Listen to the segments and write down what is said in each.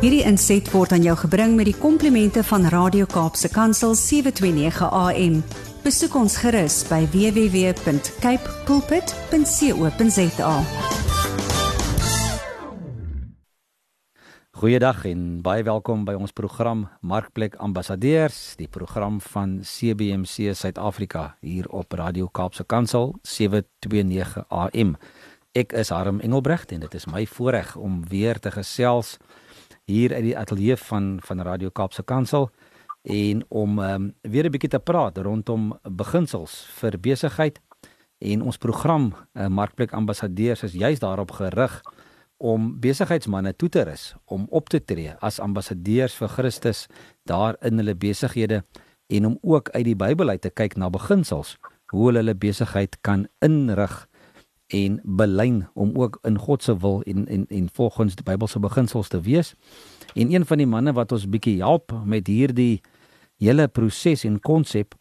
Hierdie inset word aan jou gebring met die komplimente van Radio Kaapse Kansel 729 AM. Besoek ons gerus by www.cape pulpit.co.za. Goeiedag en baie welkom by ons program Markplek Ambassadeurs, die program van CBC Suid-Afrika hier op Radio Kaapse Kansel 729 AM. Ek is Harm Engelbrecht en dit is my voorreg om weer te gesels hier uit die ateljee van van Radio Kaapse Kansel en om um, weer 'n bietjie te praat rondom beginsels vir besigheid en ons program uh, Markplek Ambassadeurs is juis daarop gerig om besigheidsmense toe te rus om op te tree as ambassadeurs vir Christus daar in hulle besighede en om ook uit die Bybel uit te kyk na beginsels hoe hulle hulle besigheid kan inrig en belyn om ook in God se wil en en en volgens die Bybelse beginsels te wees. En een van die manne wat ons bietjie help met hierdie hele proses en konsep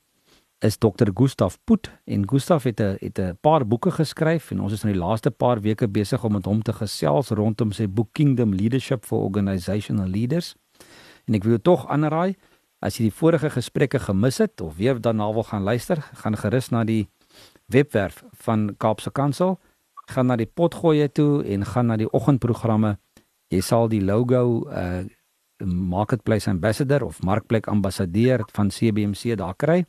is Dr. Gustaf Poot en Gustaf het 'n het 'n paar boeke geskryf en ons is in die laaste paar weke besig om met hom te gesels rondom sy boek Kingdom Leadership for Organizational Leaders. En ek wil tog aanraai as jy die vorige gesprekke gemis het of weer daarna wil gaan luister, gaan gerus na die webwerf van Kaapse Kansel, gaan na die potgoeie toe en gaan na die oggendprogramme. Jy sal die logo uh Marketplace Ambassador of Markplek Ambassadeur van CBC daar kry.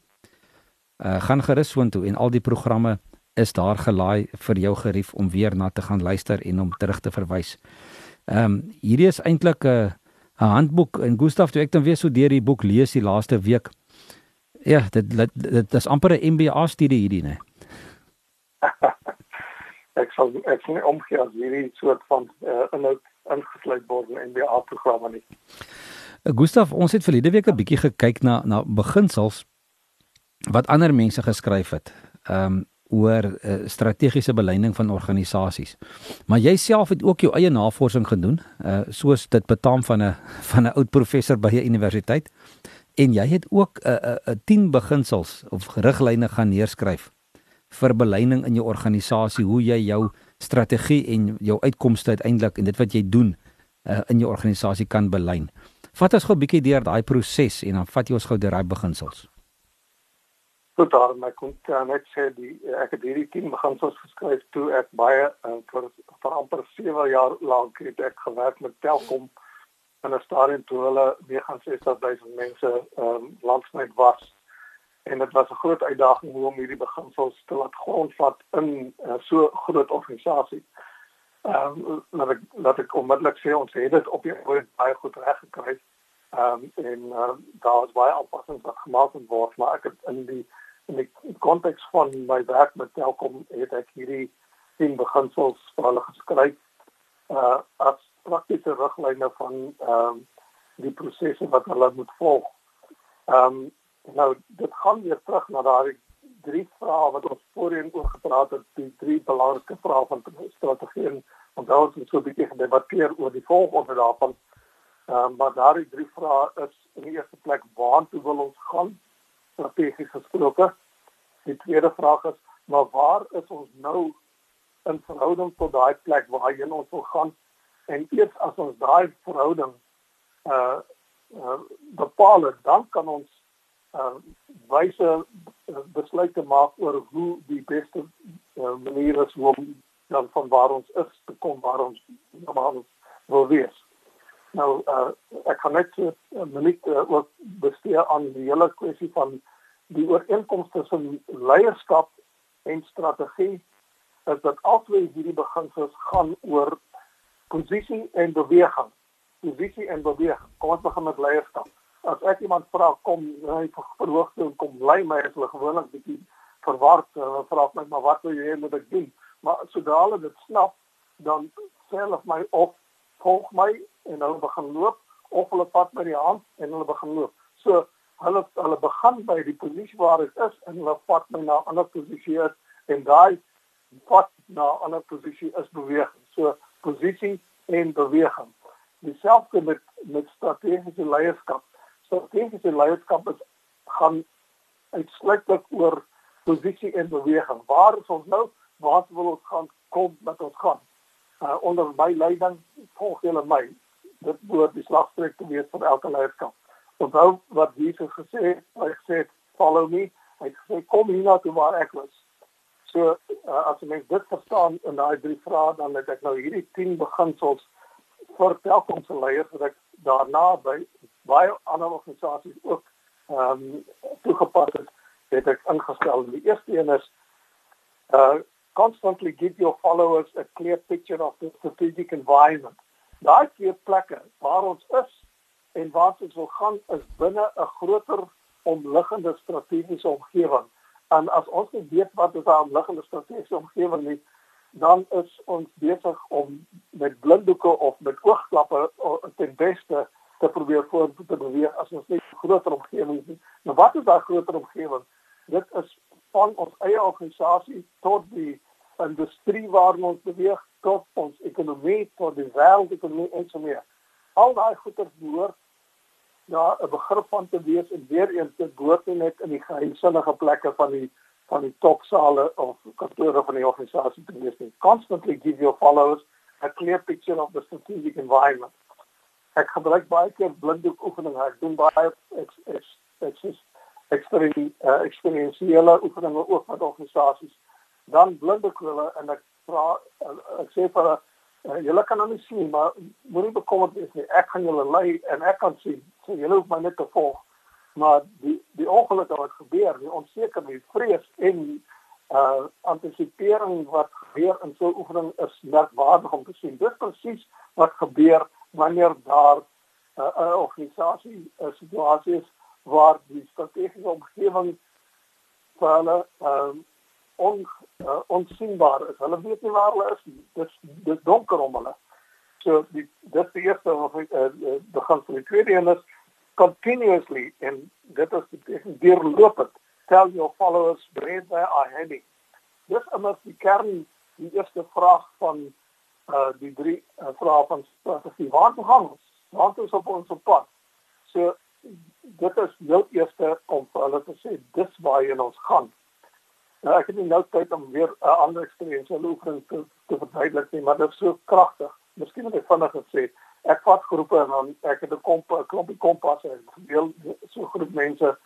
Uh gaan gerus soontoe en al die programme is daar gelaai vir jou gerief om weer na te gaan luister en om terug te verwys. Ehm um, hierdie is eintlik 'n 'n handboek en Gustaf toe ek dan weer so deur die boek lees die laaste week. Ja, dit dit, dit is amper 'n MBA studie hierdie, né? ek sal ek sien omgee as hierdie soort van uh, inhoud ingesluit word in MBA programme nie. Uh, Gustav, ons het verlede week 'n bietjie gekyk na na beginsels wat ander mense geskryf het. Ehm um, oor uh, strategiese beleiding van organisasies. Maar jy self het ook jou eie navorsing gedoen, uh, soos dit betaam van 'n van 'n oud professor by 'n universiteit. En jy het ook 'n uh, 'n uh, 10 beginsels of riglyne gaan neerskryf vir beleiding in jou organisasie, hoe jy jou strategie en jou uitkomste uiteindelik en dit wat jy doen uh, in jou organisasie kan belyn. Vat ons gou 'n bietjie deur daai proses en dan vat jy ons gou deur daai beginsels. Goed, daar my kon uh, net sê die ek het hierdie 10 beginsels geskryf toe ek baie uh, vir, vir amper 7 jaar lank het ek gewerk met Telkom en 'n stadium toe hulle 69000 mense um, landwyd was en dit was 'n groot uitdaging hoe om hierdie beginsels te laat grondvat in uh, so groot organisasie. Ehm um, laat ek laat ek onmiddellik sê ons het dit op die ooit baie goed reg gekry. Ehm um, en uh, daar was baie aanpassings wat gemaak word, maar ek het in die in die konteks van my werk met Telkom het ek hierdie sien beginsels vir hulle geskryf uh as praktiese riglyne van ehm um, die prosesse wat hulle moet volg. Ehm um, Nou dit gaan weer terug na daai drie vrae wat ons voorheen oor gepraat het, die drie belangrike vrae van strategie en onthou ons so 'n bietjie gedebatteer oor die volgorde daarvan. Ehm uh, maar daai drie vrae is in die eerste plek waartoe wil ons gaan strategies gesproke? Die tweede vraag is maar waar is ons nou in verhouding tot daai plek waarheen ons wil gaan? En eers as ons daai verhouding uh, uh bepaal het, dan kan ons uh, wyse uh, besluite maak oor hoe die beste uh, manier is om dan van waar ons is te kom waar ons normaal wil wees. Nou uh, ek kan net 'n minuut uh, ook bestee aan die hele kwessie van die ooreenkomste tussen leierskap en strategie is dat albei hierdie beginsels gaan oor posisie en beweging. Posisie en beweging. Kom ons begin met leierskap as ek iemand vra kom hy verhoog toe? Kom lei my as hulle gewoonlik bietjie verward. Hulle vra my maar wat wil jy hê moet ek doen? Maar sodra hulle dit snap dan sê hulle my of volg my en hulle begin loop of hulle vat my die hand en hulle begin loop. So hulle hulle begin by die posisie waar ek is en hulle vat my na 'n ander posisie en daai vat na 'n ander posisie is beweging. So posisie en beweging. Dieselfde met met strategiese leierskap strategiese leierskap is gaan uitsluitlik oor posisie en beweging. Waar is ons nou? Waar wil ons gaan kom met ons gaan? Uh, onder my leiding volg julle my. dit behoort die slagspreuk te wees vir elke leierskap. Onthou wat Jesus gesê het, hy gesê follow me. Hy het gesê kom hier na toe waar ek was. So uh, as jy dit verstaan in daai drie vrae dan het ek nou hierdie 10 beginsels vir telkom se leiers wat ek daarna by baie ander organisasies ook ehm um, toegepas het, het ek ingestel. Die eerste een is uh constantly give your followers a clear picture of the strategic environment. Daai twee plekke waar ons is en waar ons wil gaan is binne 'n groter omliggende strategiese omgewing. En as ons nie weet wat is daai omliggende strategiese omgewing nie, dan is ons besig om met blinddoeke of met oogklappe ten beste te probeer vorentoe te beweeg as ons nie 'n groter omgewing het nie. Nou wat is daai groter omgewing? Dit is van ons eie organisasie tot die industrie waarin ons beweeg tot ons ekonomie tot die wêreldekonomie en so meer. Al daai goeder behoort na 'n begrip van te wees en weer eens te behoort net in die geheimsinnige plekke van die van die topsale of kantore van die organisasie te wees. Constantly give your followers a clear picture of the strategic environment. Ek gebruik baie keer blinddoek oefeninge. Ek doen baie ek ek ek sê eksperiensiële oefeninge ook met organisasies. Dan blinde hulle en ek vra ek sê vir uh, julle kan nou nie sien maar moenie bekommerd wees nie. Ek gaan julle lei en ek kan sien. So julle hoef my net te volg. Maar die die ongelukke wat gebeur die onsekerheid vrees en uh antisipering wat gebeur in so 'n oefening is merkwaardig om te sien. Dis presies wat gebeur wanneer daar 'n uh, organisasie 'n situasie is waar die strategiese omgewing vir hulle uh, on uh, onsigbaar is. Hulle weet nie waar hulle is nie. Dis dis donker om hulle. So die dis die eerste of ek uh, begin van die tweede een is continuously en dit is die deurlopend tell your followers where they are heading. Dis immers die kern die eerste vraag van uh die drie uh, vrae van strategie. Waar toe gaan ons? Waar toe op ons pad? So dit is heel eerste om vir hulle te sê dis waar jy ons gaan. Nou ek het nie nou tyd om weer 'n uh, ander eksperiensiële oefening te, te verduidelik nie, maar dit is so kragtig. Miskien moet ek vinnig gesê, ek vat groepe en dan ek het 'n komp 'n klompie kompasse en verdeel so groep mense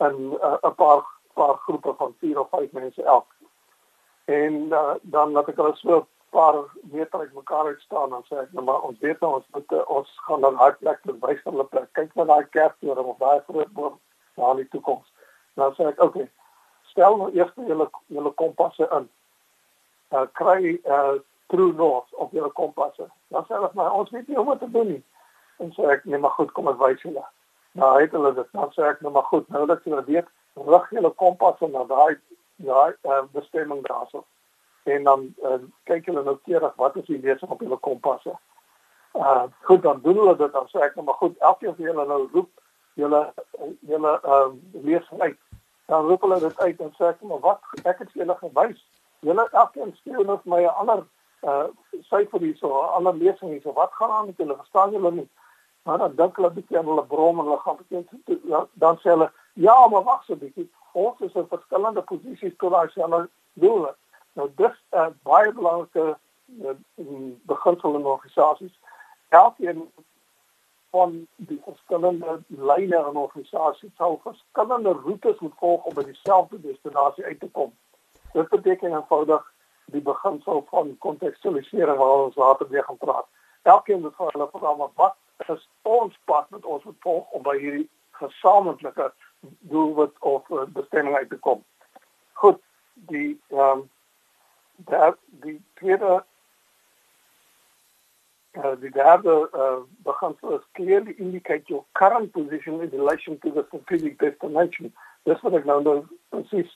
in 'n uh, paar paar groepe van 4 of 5 mense elk. En uh, dan laat ek hulle so paar meter uit mekaar uit staan en sê ek nou maar ons weet nou ons moet uh, ons gaan dan hard plek te wys van hulle plek. Kyk na daai kerktoring of daai groot boom daar in die toekoms. Dan sê ek, oké, okay, stel nou eers julle julle kompasse in. Uh kry uh true north op julle kompasse. Dan sê hulle maar ons weet nie hoe om te doen nie. En sê ek nee maar goed, kom ek wys julle. Nou het hulle dit. Dan sê ek nou maar goed, nou dat julle weet, rig julle kompasse na daai daai uh, bestemming daarso. En dan uh, kyk julle nou keerig wat is die lesing op julle kompasse. Uh goed, dan doen hulle dit dan sê ek nou maar goed, elkeen van julle nou roep julle julle ehm uh, lesing uit dan roep hulle dit uit en sê ek maar wat ek het julle gewys. Julle elkeen stuur nou vir my 'n ander uh syfer hierso, 'n ander lesing hierso. Wat gaan aan met julle? Verstaan julle nie? Maar dan dink hulle bietjie aan hulle brom en hulle gaan bietjie ja, dan sê hulle ja, maar wag so bietjie. Ons is in verskillende posisies tot daai selfe doel. Nou dis uh, baie belangrike uh, beginsel in organisasies. Elkeen van die verskillende lyne in 'n organisasie sal verskillende roetes moet volg om by dieselfde destinasie uit te kom. Dit beteken eenvoudig die beginsel van kontekstualisering waar ons later weer gaan praat. Elkeen moet vir hulle maar wat is ons pad met ons moet volg om by hierdie gesamentlike doelwit of uh, bestemming uit te kom. Goed, die ehm um, daar die tweede uh, the derde uh, beginsel is clearly indicate your current position in relation to the strategic destination. Dis wat ek nou nou presies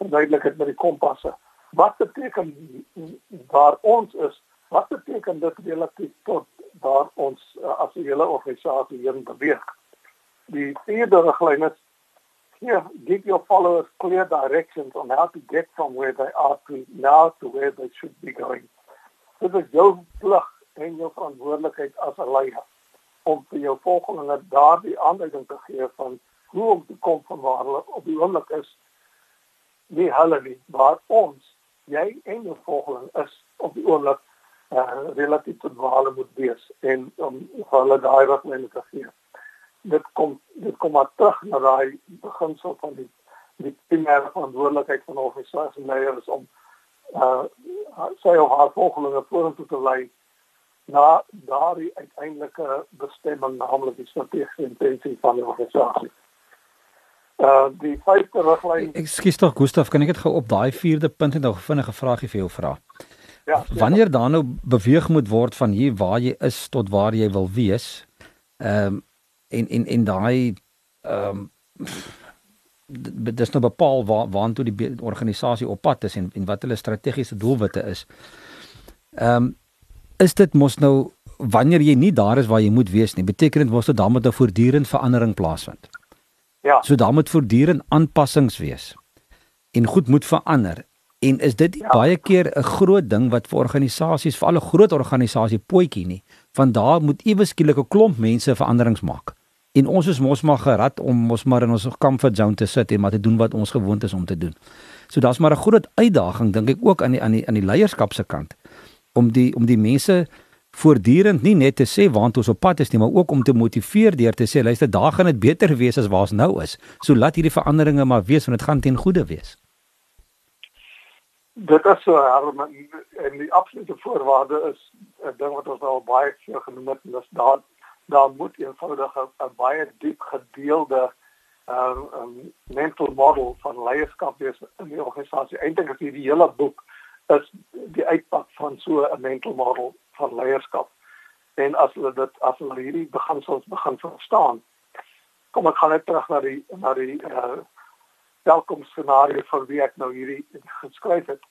verduidelik het met die kompasse. Wat beteken waar ons is? Wat beteken dit relatief tot waar ons uh, as 'n hele organisasie heen beweeg? Die vierde riglyn is here give your followers clear directions on how to get from where they are to now to where they should be going. Dit is jou plig en jou verantwoordelikheid as 'n leier om vir jou volgelinge daardie aanduiding te gee van hoe om te kom van waar hulle op die oomblik is nie hulle nie maar ons jy en jou volgeling is op die oomblik uh relatief tot wale moet wees en om hulle daai riglyne te gee. Dit kom dit kom maar terug na daai beginsel van die die primêre verantwoordelikheid van organisasie leiers om uh sy of haar volgelinge vorentoe te lei na daardie uiteindelike bestemming naamlik die strategiese intensie van die organisasie. Uh die vyfde riglyn Ekskuus tog Gustaf, kan ek dit gou op daai vierde punt net nog vinnige vragie vir jou vra? Ja. Wanneer dan nou beweeg moet word van hier waar jy is tot waar jy wil wees. Ehm um, en en en daai ehm um, dis nou bepaal waar waartoe die organisasie op pad is en en wat hulle strategiese doelwitte is. Ehm um, is dit mos nou wanneer jy nie daar is waar jy moet wees nie, beteken dit mos dat daar moet 'n voortdurende verandering plaasvind. Ja. So daar moet voortdurend aanpassings wees. En goed moet verander. En is dit ja. baie keer 'n groot ding wat vir organisasies, vir alle groot organisasie pootjie nie, want daar moet ewe skielik 'n klomp mense veranderings maak. En ons is mos maar gerad om mos maar in ons comfort zone te sit en maar te doen wat ons gewoond is om te doen. So daar's maar 'n groot uitdaging dink ek ook aan die aan die aan die leierskap se kant om die om die mense voortdurend nie net te sê waant ons op pad is nie, maar ook om te motiveer deur te sê luister, daar gaan dit beter wees as waar ons nou is. So laat hierdie veranderinge maar wees want dit gaan ten goeie wees. Dit is so Herman en die absolute voorwaarde is 'n ding wat ons al baie keer genoem het en dis daar daar moet eenvoudig 'n baie diep gedeelde um, um mental model van leierskap wees in die organisasie. Eintlik is hierdie hele boek is die uitpak van so 'n mental model van leierskap. En as hulle dit as hulle hierdie beginsels begin verstaan, kom ek gaan net terug na die na die uh welkom scenario van wie ek nou hierdie geskryf het.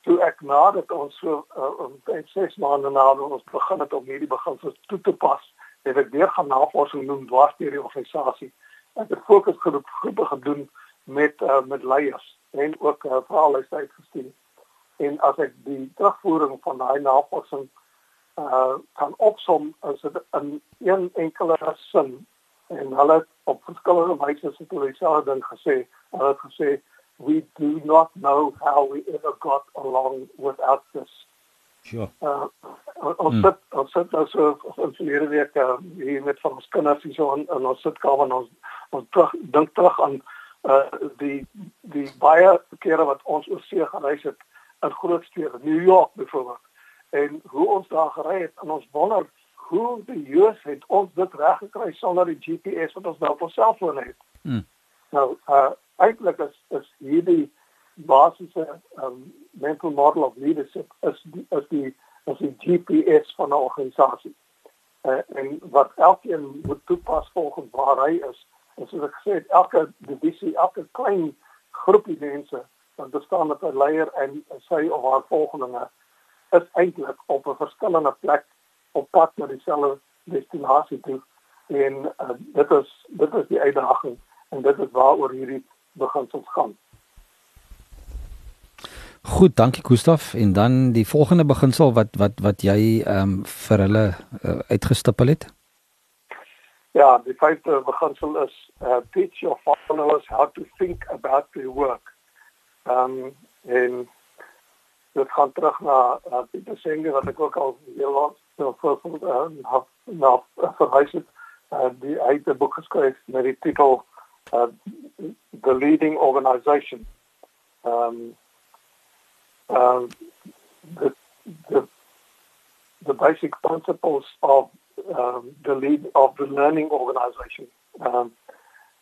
Toe ek nadat ons so uh, 6 maande nadat ons begin het om hierdie beginsels toe te pas, het ek weer gaan navorsing doen dwars deur die organisasie. Het fokusgroep groepe gedoen met uh, met leiers en ook uh, veral uitgestuur. En as ek die terugvoering van daai navorsing uh kan opsom as dit in een enkele sin. En hulle op verskillende wyse het hulle self dan gesê. Hulle het gesê we do not know how we ever got along without this sure uh ons hmm. sit ons sit nou so ons verlede week uh, hier met van ons kinders hier so in, in ons sitkamer en ons ons terug dink terug aan uh die die baie kere wat ons oor see gereis het in groot stede, New York byvoorbeeld. En hoe ons daar gery het en ons wonder hoe die Joos het ons dit reg gekry sonder die GPS wat ons nou op ons selfone het. Hmm. Nou, uh eintlik is is hierdie basiese um, mental model of leadership is die, is die is die GPS van 'n organisasie. Uh, en wat elkeen moet toepas volgens waar hy is. En soos ek gesê het, elke divisie, elke klein groepie mense wat bestaan uit 'n leier en sy of haar volgelinge is eintlik op 'n verskillende plek op pad na dieselfde destinasie toe en uh, dit is dit is die uitdaging en dit is waaroor hierdie beginsels gaan. Goed, dankie Gustaf en dan die volgende beginsel wat wat wat jy ehm um, vir hulle uh, uitgestipel het. Ja, die vyfde beginsel is uh, teach your followers how to think about their work. Ehm um, en dit gaan terug na na Pieter Senge wat ek ook al heel lank so voor uh, na na verwys het. Uh, die hy het 'n boek geskryf met die titel uh, The Leading Organization. Ehm um, uh, the the the basic principles of um, the lead of the learning organization. Um,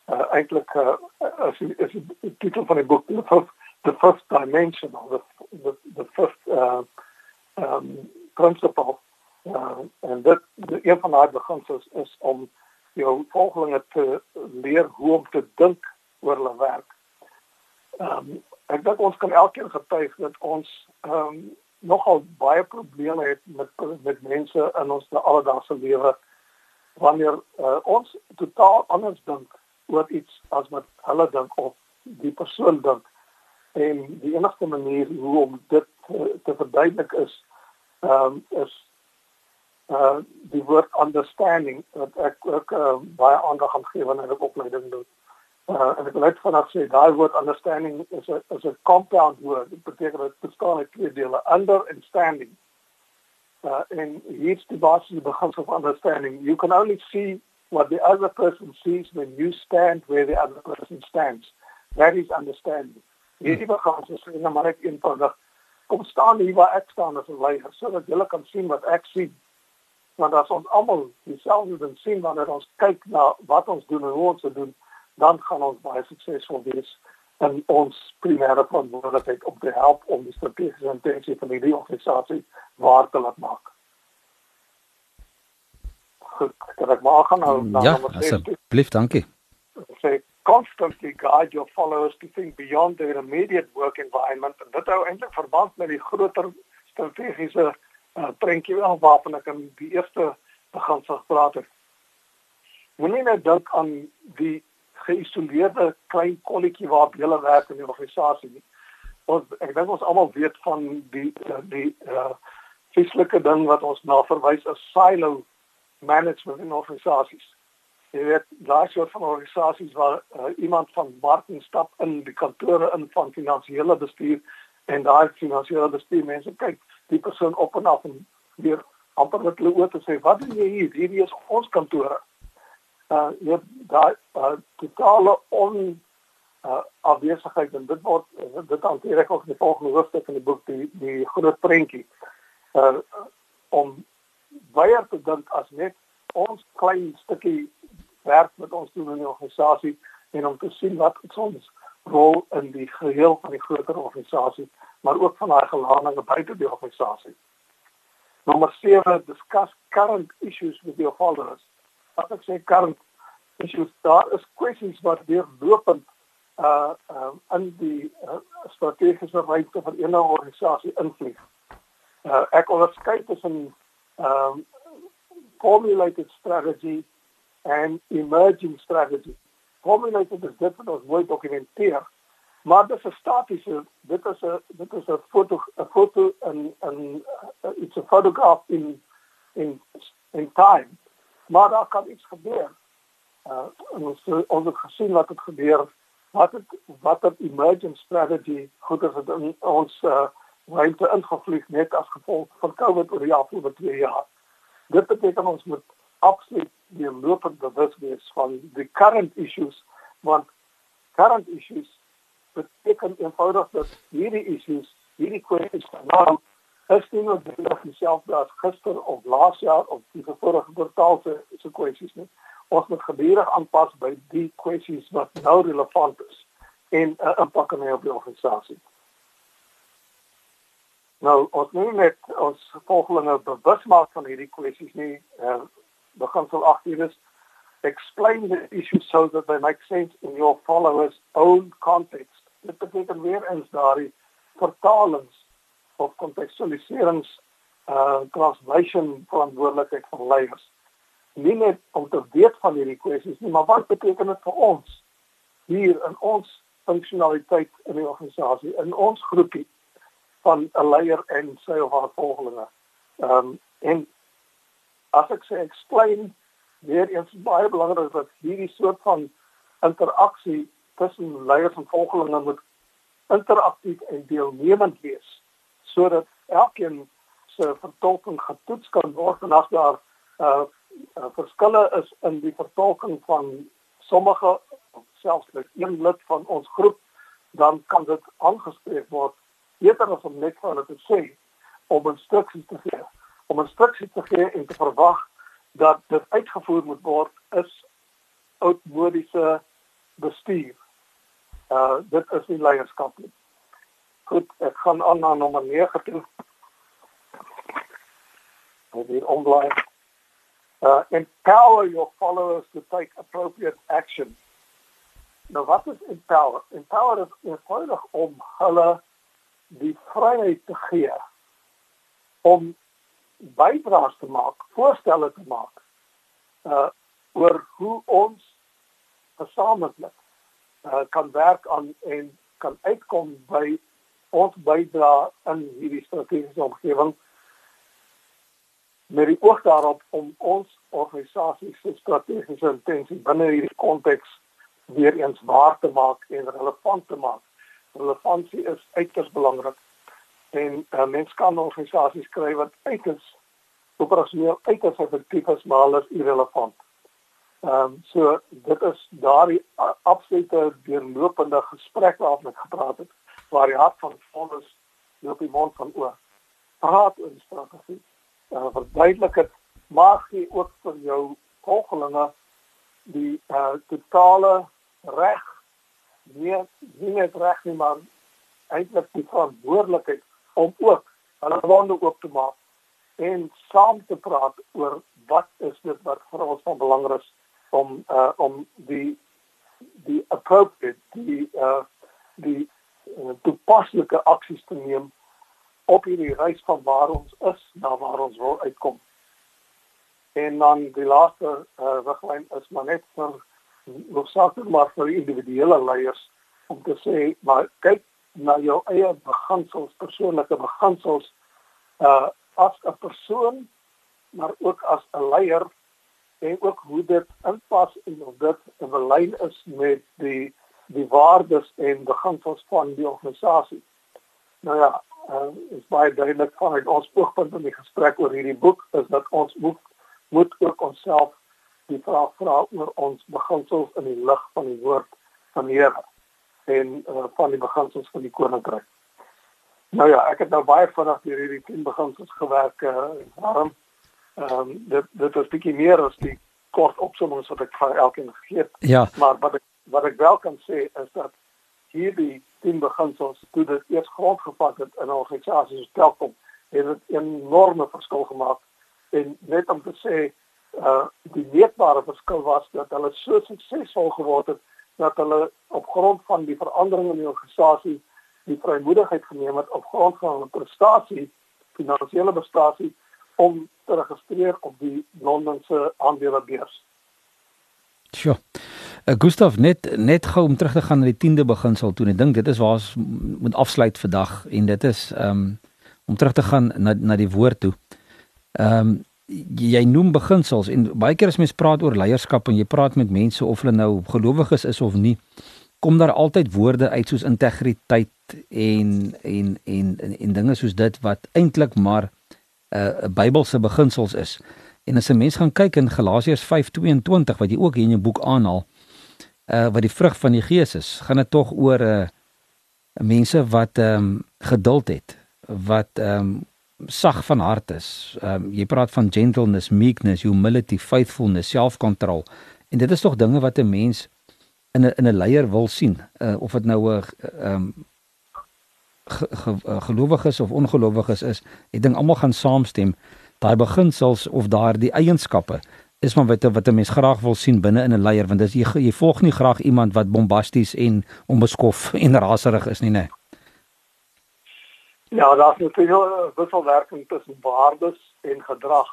uh, eintlik uh, as die titel van die boek the first the first dimension of the the, the first uh, um, principle uh, en dit die een van daai beginsels is om jou volgelinge te leer hoe om te dink oor hulle werk. Um, ek dink ons kan elkeen getuig dat ons ehm um, nogal baie probleme het met met mense in ons alledaagse lewe wanneer uh, ons totaal anders dink oor iets as wat hulle dink of die persoon dink en die enigste manier hoe om dit te, te verduidelik is ehm um, is uh die woord understanding wat ek ook uh, baie aandag aan gee wanneer ek opleiding doen. Uh en ek wil net vanaand sê daai woord understanding is 'n is 'n compound woord. Dit beteken dit bestaan uit twee dele, under and standing. uh, en hier's die basiese beginsel van understanding. You can only see what the other person sees when you stand where the other person stands. That is understanding. Hierdie beginsel is nou maar net eenvoudig. Kom staan hier waar ek staan as 'n leier sodat julle kan sien wat ek sien. Want as ons almal dieselfde ding sien wanneer ons kyk na wat ons doen en hoe ons dit doen, dan gaan ons baie suksesvol wees en ons primêre verantwoordelikheid om te help om die strategiese intensie van die organisasie waar te laat maak. Goed, kan ek maar gaan nou na ja, asseblief, dankie. Sê constantly guide your followers to think beyond their immediate work environment en dit hou eintlik verband met die groter strategiese uh, prentjie waarvan ek in die eerste begin gepraat het. Moenie net dink aan die geïsoleerde klein kolletjie waar jy werk in die organisasie nie. Ons ek dink ons almal weet van die uh, die uh fisieke ding wat ons na verwys as silo management in organisasies. Jy weet, daai soort van organisasies waar uh, iemand van marketing stap in die kantore in van finansiële bestuur en daai finansiële bestuur mense kyk die persoon op en af en weer amper met hulle oë te sê wat doen jy hier? Hierdie is ons kantore uh jy daai uh, totale on uh afwesigheid en dit word dit hanteer ek ook in die volgende hoofstuk in die boek die die groot prentjie uh om baie te dink as net ons klein stukkie werk met ons doen in die organisasie en om te sien wat ons rol in die geheel van die groter organisasie maar ook van daai geladinge buite die organisasie. Nommer 7 discuss current issues with your followers wat ek sê current issues daar is kwessies wat deurlopend uh uh in die uh, strategiese ruimte van enige organisasie invlieg. Uh ek onderskei tussen um formulated strategy and emerging strategy. Formulated is dit wat ons mooi dokumenteer, maar dit is 'n statiese, dit is 'n dit is 'n foto 'n foto en en it's a photograph in in in time maar daar kan iets gebeur. Uh ons ons het gesien wat het gebeur. Wat het wat het emergent strategy goed as dit in ons uh ruimte ingevlieg net as gevolg van COVID oor die afgelope 2 jaar. Dit beteken ons moet absoluut die lopende bewus wees van die current issues want current issues beteken eenvoudig dat hierdie issues, hierdie kwessies van nou is nie noodwendig dieselfde as gister of laas jaar of die vorige kwartaal se se kwessies nie. Ons moet gedurig aanpas by die kwessies wat nou relevant is en 'n uh, impak kan hê op die organisasie. Nou, ons moet net ons volgelinge bewus maak van hierdie kwessies nie. Uh, beginsel 18 is explain the issue so that they make sense in your followers own context. Dit beteken weer eens daardie vertalings of kontekstualiserings uh translation verantwoordelikheid van leiers. Nie net om te weet van hierdie kwessies nie, maar wat beteken dit vir ons hier in ons funksionaliteit in die organisasie, in ons groepie van 'n leier en sy of haar volgelinge. Ehm um, en as ek sê explain weer eens baie belangrik dat hierdie soort van interaksie tussen leiers en volgelinge moet interaktief en deelnemend wees sodat elkeen se vertolking getoets kan word en as daar uh, uh verskille is in die vertolking van sommige selfs net een lid van ons groep dan kan dit aangespreek word eerder as om net vir hulle te sê om instruksies te gee om instruksies te gee en te verwag dat dit uitgevoer moet word is oudmodiese bestuur. Uh dit is nie leierskap nie. Goed, ek gaan aan na nommer 9 toe. Ek wil onbly. Uh empower your followers to take appropriate action. Nou wat is empower? Empower is eenvoudig om hulle die vryheid te gee om bydraes te maak, voorstelle te maak uh oor hoe ons gesamentlik uh kan werk aan en kan uitkom by ons bydra in hierdie strategiese omgewing met die oog daarop om ons organisasie se strategiese intensie binne hierdie konteks weer eens waar te maak en relevant te maak. Relevantie is uiters belangrik en uh, mens kan organisasies kry wat uiters operasioneel uiters effektief is, maar hulle is irrelevant. Ehm um, so dit is daardie absolute deurlopende gesprek waarop ek gepraat het waar die hart van vol is loop die mond van oor. Praat die strategie. Uh, verduidelik dit maak jy ook vir jou volgelinge die uh, totale reg nie nie net reg nie maar eintlik die verantwoordelikheid om ook hulle wonde oop te maak en saam te praat oor wat is dit wat vir ons van belang is om uh, om die die appropriate die uh, die uh, toepaslike aksies te neem op hierdie reis van waar ons is na waar ons wil uitkom. En dan die laaste uh, riglyn is maar net vir hoofsaaklik maar vir individuele leiers om te sê maar kyk na jou eie beginsels, persoonlike beginsels uh as 'n persoon maar ook as 'n leier en ook hoe dit inpas en of dit 'n lyn is met die die waardes en beginsels van die organisasie. Nou ja, uh, is baie duidelik vanuit ons oogpunt in die gesprek oor hierdie boek is dat ons moet moet ook onsself die vraag vra oor ons beginsels in die lig van die woord van die Here en uh, van die beginsels van die koninkryk. Nou ja, ek het nou baie vinnig deur hierdie 10 beginsels gewerk uh, en daarom ehm um, dit dit is bietjie meer as die kort opsomming wat ek vir elkeen gegee het. Ja. Maar wat ek wat ek wel kan sê is dat hierdie 10 beginsels toe dit eers grondgevat het in organisasies soos Telkom, het dit 'n enorme verskil gemaak en net om te sê uh die meetbare verskil was dat hulle so suksesvol geword het dat hulle op grond van die verandering in die organisasie die vrymoedigheid geneem het op grond van hulle prestasie, finansiële prestasie om te registreer op die Londense aandelebeurs. Sjoe. Uh, Gustav net net gou om terug te gaan na die 10de beginsel toe. Ek dink dit is waar ons moet afsluit vandag en dit is um om terug te gaan na na die woord toe. Um jy noem beginsels en baie keer as mens praat oor leierskap en jy praat met mense of hulle nou gelowiges is of nie, kom daar altyd woorde uit soos integriteit en en en en, en dinge soos dit wat eintlik maar 'n uh, Bybelse beginsels is. En as 'n mens gaan kyk in Galasiërs 5:22 wat jy ook hier in jou boek aanhaal, uh wat die vrug van die Gees is, gaan dit tog oor 'n uh, mense wat ehm um, geduld het, wat ehm um, sag van hart is. Ehm um, jy praat van gentleness, meekness, humility, faithfulness, self-control. En dit is tog dinge wat 'n mens in 'n in 'n leier wil sien, uh of dit nou 'n ehm um, ge, ge, gelowiges of ongelowiges is. Ek dink almal gaan saamstem daai beginsels of daardie eienskappe is maar wat wat 'n mens graag wil sien binne in 'n leier want dis jy, jy volg nie graag iemand wat bombasties en onbeskof en raserig is nie nê. Ja, daar's natuurlik 'n wisselwerking tussen waardes en gedrag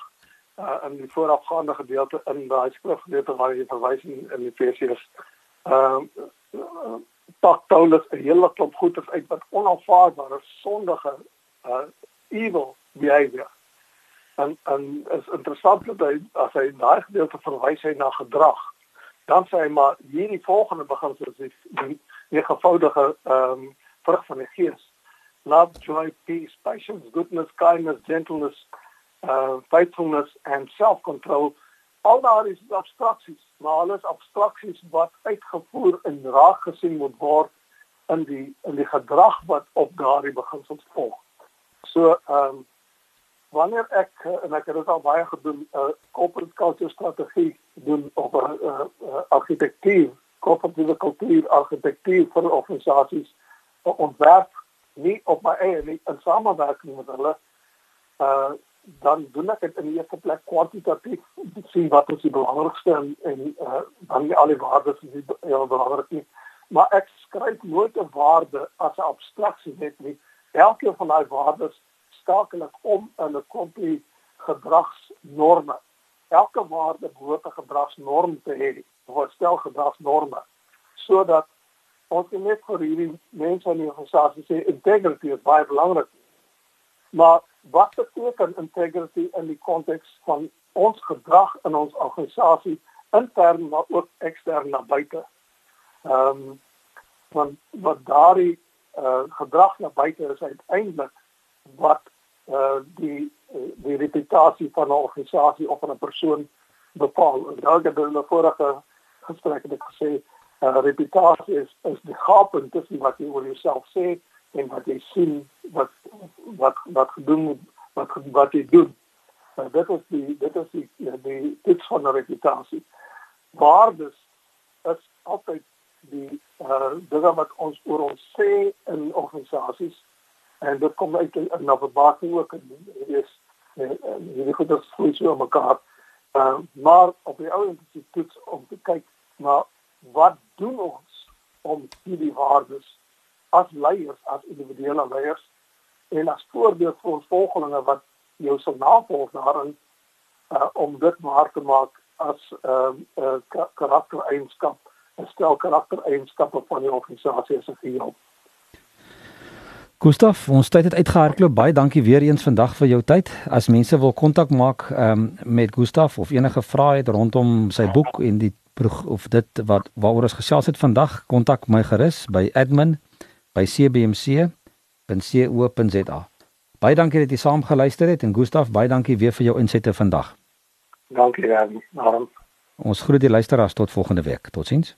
uh, in die voorafgaande gedeelte in daai skrifgedeelte waar jy verwys in, in Efesiërs. Ehm uh, Paulus 'n hele klomp goeders uit wat onaanvaarbaar is, sondige uh evil behavior en en is interessant dat hy as hy daai gedeelte verwys hy na gedrag dan sê hy maar hierdie volgende beginsel is die, gevoudige ehm um, vrug van die gees. Love joy peace patience goodness kindness gentleness uh faithfulness and self control al daardie is abstraksies maar alles abstraksies wat uitgevoer en raak gesien moet word in die in die gedrag wat op daardie beginsels volg. So ehm um, wanneer ek eh, en ek het dit al baie gedoen 'n uh, corporate culture strategie doen op 'n uh, uh, argitektuur corporate culture argitektuur vir organisasies ontwerp nie op my eie nie in samewerking met hulle uh dan doen ek dit in die eerste plek kwantitatief te sien wat is die belangrikste en, en uh, dan die waardes is die ja, belangrik nie. Maar ek skryf nooit 'n waarde as 'n abstraksie net nie. Elke van daai waardes skakel ek om in 'n kompie gedragsnorme. Elke waarde behoort 'n gedragsnorm te hê, of stel gedragsnorme sodat ons net vir hierdie mense in die organisasie sê integrity is baie belangrik. Maar wat beteken integrity in die konteks van ons gedrag in ons organisasie intern maar ook ekstern na buite? Ehm um, want wat daardie uh, gedrag na buite is uiteindelik wat uh die die reputasie van 'n organisasie of van 'n persoon bepaal. Daar het hulle vorige gesprek het gesê uh, reputasie is is die gapen tussen wat jy oor jouself sê en wat jy sien wat wat wat gedoen wat wat jy doen. Uh, dit is die dit is die die, toets van 'n reputasie. Waardes is altyd die uh dinge wat ons oor ons sê in organisasies en dit kom uit in na verbaasing ook en dit is hierdie goed is vloei so mekaar. Uh, maar op die ou instituut om te kyk na wat doen ons om hierdie waardes as leiers, as individuele leiers en as voorbeeld vir ons volgelinge wat jou sal navolg daarin uh, om dit waar te maak as 'n uh, uh, karaktereienskap, 'n stel karaktereienskappe van die organisasie as 'n geheel. Gustaf, ons tyd het uitgehardloop. Baie dankie weer eens vandag vir jou tyd. As mense wil kontak maak um, met Gustaf of enige vrae het rondom sy boek en die of dit wat waaroor ons gesels het vandag, kontak my gerus by admin@cbmc.co.za. Baie dankie dat jy saam geluister het en Gustaf, baie dankie weer vir jou insette vandag. Dankie, Jan. Ons groet die luisteraars tot volgende week. Totsiens.